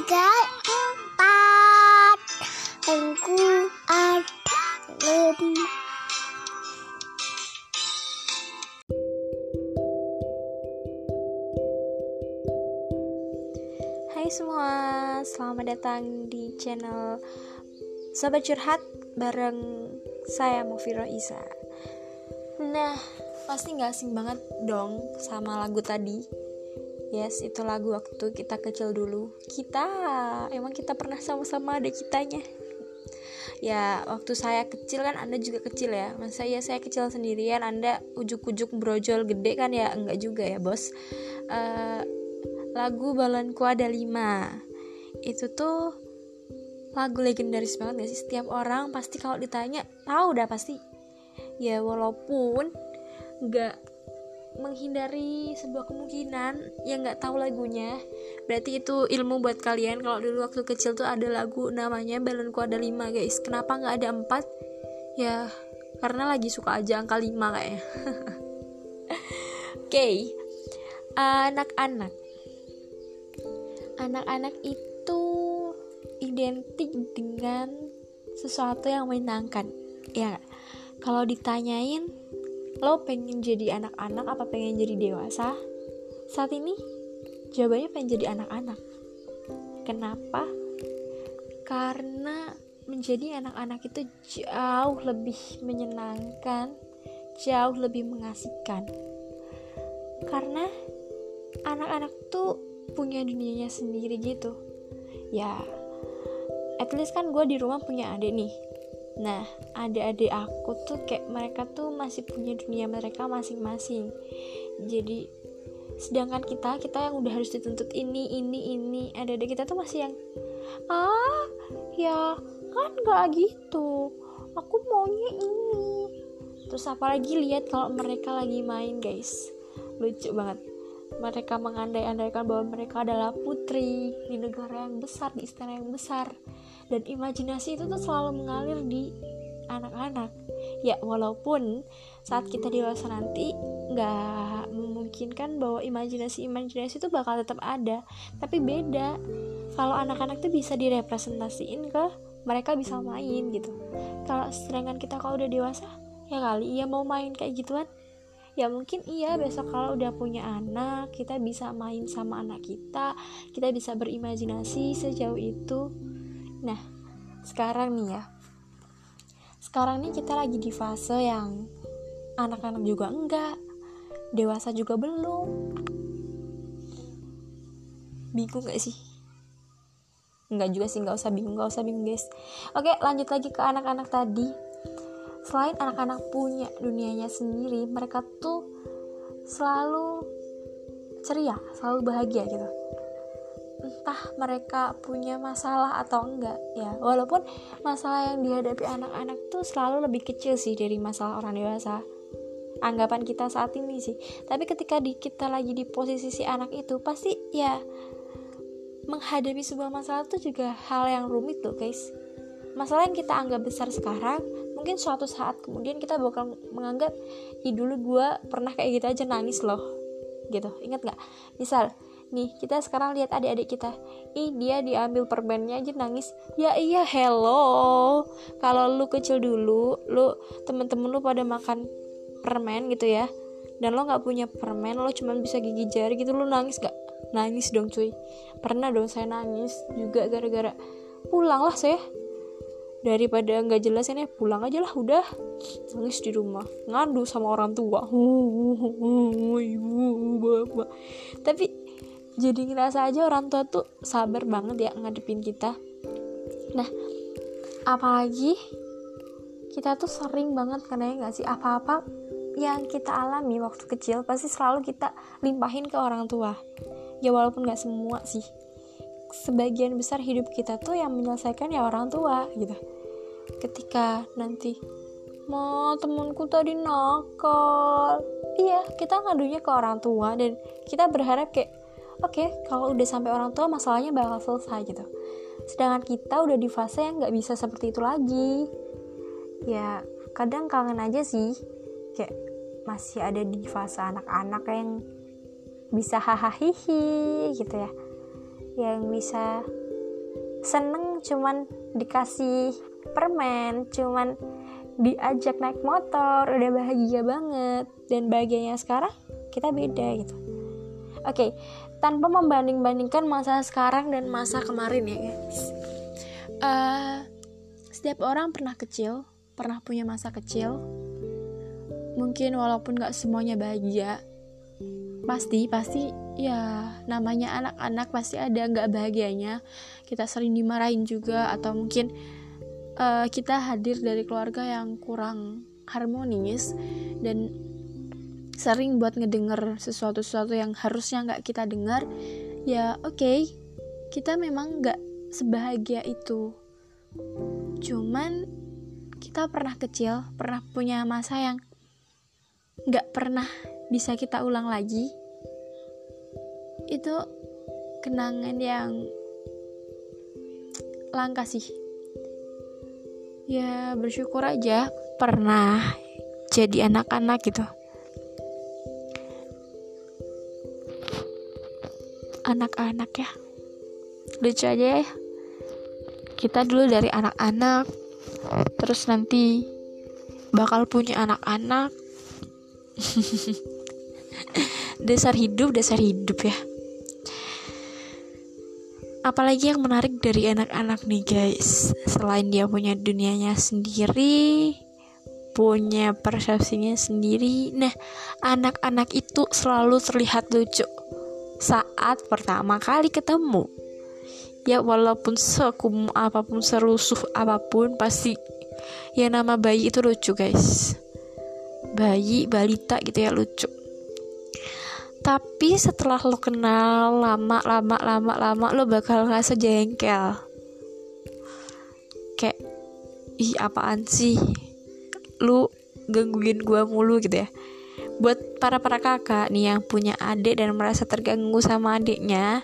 tiga, empat. Aku ada lima. Hai semua, selamat datang di channel Sobat Curhat bareng saya Mufiro Isa. Nah, pasti nggak asing banget dong sama lagu tadi Yes, itu lagu waktu kita kecil dulu. Kita, emang kita pernah sama-sama ada kitanya. Ya, waktu saya kecil kan Anda juga kecil ya. Masa ya saya kecil sendirian Anda ujuk-ujuk brojol gede kan ya? Enggak juga ya bos. Uh, lagu Balonku Ada Lima. Itu tuh lagu legendaris banget gak sih? Setiap orang pasti kalau ditanya tahu udah pasti. Ya walaupun nggak menghindari sebuah kemungkinan yang nggak tahu lagunya. Berarti itu ilmu buat kalian. Kalau dulu waktu kecil tuh ada lagu namanya balonku ada lima guys. Kenapa nggak ada empat? Ya karena lagi suka aja angka lima kayaknya. Oke. Okay. anak-anak. Anak-anak itu identik dengan sesuatu yang menyenangkan. Ya kalau ditanyain lo pengen jadi anak-anak apa pengen jadi dewasa? Saat ini jawabannya pengen jadi anak-anak. Kenapa? Karena menjadi anak-anak itu jauh lebih menyenangkan jauh lebih mengasihkan. Karena anak-anak tuh punya dunianya sendiri gitu. Ya at least kan gue di rumah punya adik nih nah adik-adik aku tuh kayak mereka tuh masih punya dunia mereka masing-masing. Jadi sedangkan kita kita yang udah harus dituntut ini ini ini. Adik-adik kita tuh masih yang ah ya kan gak gitu. Aku maunya ini. Terus apalagi lihat kalau mereka lagi main guys. Lucu banget. Mereka mengandai-andaikan bahwa mereka adalah putri di negara yang besar, di istana yang besar. Dan imajinasi itu tuh selalu mengalir di anak-anak. Ya, walaupun saat kita dewasa nanti nggak memungkinkan bahwa imajinasi-imajinasi itu bakal tetap ada, tapi beda. Kalau anak-anak tuh bisa direpresentasiin ke mereka bisa main gitu. Kalau sedangkan kita kalau udah dewasa, ya kali iya mau main kayak gituan ya mungkin iya besok kalau udah punya anak kita bisa main sama anak kita kita bisa berimajinasi sejauh itu nah sekarang nih ya. Sekarang nih kita lagi di fase yang anak-anak juga enggak dewasa juga belum. Bingung gak sih? Enggak juga sih nggak usah bingung nggak usah bingung guys. Oke lanjut lagi ke anak-anak tadi. Selain anak-anak punya dunianya sendiri mereka tuh selalu ceria selalu bahagia gitu entah mereka punya masalah atau enggak ya. Walaupun masalah yang dihadapi anak-anak tuh selalu lebih kecil sih dari masalah orang dewasa anggapan kita saat ini sih. Tapi ketika di, kita lagi di posisi si anak itu pasti ya menghadapi sebuah masalah tuh juga hal yang rumit tuh guys. Masalah yang kita anggap besar sekarang mungkin suatu saat kemudian kita bakal menganggap ih dulu gue pernah kayak gitu aja nangis loh gitu. Ingat nggak? Misal nih kita sekarang lihat adik-adik kita. Ih dia diambil permennya aja nangis. Ya iya hello. Kalau lu kecil dulu lu temen-temen lu pada makan permen gitu ya. Dan lo nggak punya permen lo cuma bisa gigi jari gitu lo nangis gak nangis dong cuy. Pernah dong saya nangis juga gara-gara pulang lah saya. Daripada nggak jelas ini pulang aja lah udah. Nangis di rumah. Ngadu sama orang tua. Tapi jadi ngerasa aja orang tua tuh sabar banget ya ngadepin kita. Nah apalagi kita tuh sering banget karena ya nggak sih? Apa-apa yang kita alami waktu kecil pasti selalu kita limpahin ke orang tua. Ya walaupun nggak semua sih. Sebagian besar hidup kita tuh yang menyelesaikan ya orang tua gitu. Ketika nanti ma temanku tadi nakal. Iya kita ngadunya ke orang tua dan kita berharap kayak oke okay, kalau udah sampai orang tua masalahnya bakal selesai gitu. Sedangkan kita udah di fase yang nggak bisa seperti itu lagi. Ya kadang kangen aja sih. Kayak masih ada di fase anak-anak yang bisa hahaha gitu ya. Yang bisa seneng cuman dikasih permen cuman diajak naik motor udah bahagia banget. Dan bahagianya sekarang kita beda gitu. Oke okay, tanpa membanding-bandingkan masa sekarang dan masa kemarin ya guys. Uh, setiap orang pernah kecil pernah punya masa kecil. Mungkin walaupun gak semuanya bahagia pasti pasti ya namanya anak-anak pasti ada nggak bahagianya. Kita sering dimarahin juga atau mungkin uh, kita hadir dari keluarga yang kurang harmonis dan sering buat ngedenger sesuatu-sesuatu yang harusnya nggak kita dengar ya oke okay, kita memang nggak sebahagia itu. Cuman kita pernah kecil pernah punya masa yang nggak pernah bisa kita ulang lagi. Itu kenangan yang langka sih. Ya bersyukur aja pernah jadi anak-anak gitu anak-anak ya. Lucu aja ya. Kita dulu dari anak-anak terus nanti bakal punya anak-anak. Dasar hidup dasar hidup ya. Apalagi yang menarik dari anak-anak nih guys. Selain dia punya dunianya sendiri punya persepsinya sendiri. Nah anak-anak itu selalu terlihat lucu saat pertama kali ketemu. Ya walaupun sekum apa pun serusuh apa pun pasti ya nama bayi itu lucu guys. Bayi balita gitu ya lucu. Tapi setelah lo kenal lama lama lama lama lo bakal ngerasa jengkel. Kayak ih apaan sih? Lu gangguin gua mulu gitu ya buat para para kakak nih yang punya adik dan merasa terganggu sama adiknya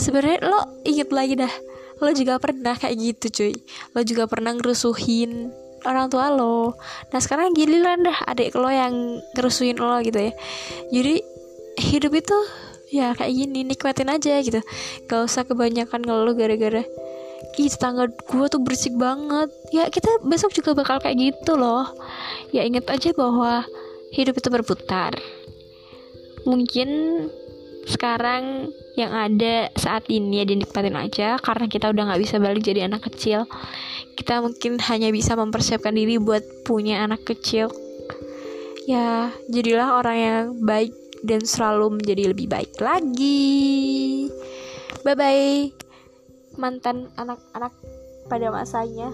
sebenarnya lo inget lagi dah lo juga pernah kayak gitu cuy. Lo juga pernah ngerusuhin orang tua lo. Nah sekarang giliran dah adik lo yang ngerusuhin lo gitu ya. Jadi hidup itu ya kayak gini nikmatin aja gitu. Gak usah kebanyakan ngeluh gara-gara ih tetangga gue tuh bersih banget. Ya kita besok juga bakal kayak gitu loh. Ya inget aja bahwa hidup itu berputar. Mungkin sekarang yang ada saat ini ya dinikmatin aja karena kita udah nggak bisa balik jadi anak kecil. Kita mungkin hanya bisa mempersiapkan diri buat punya anak kecil. Ya jadilah orang yang baik dan selalu menjadi lebih baik lagi. Bye bye mantan anak-anak pada masanya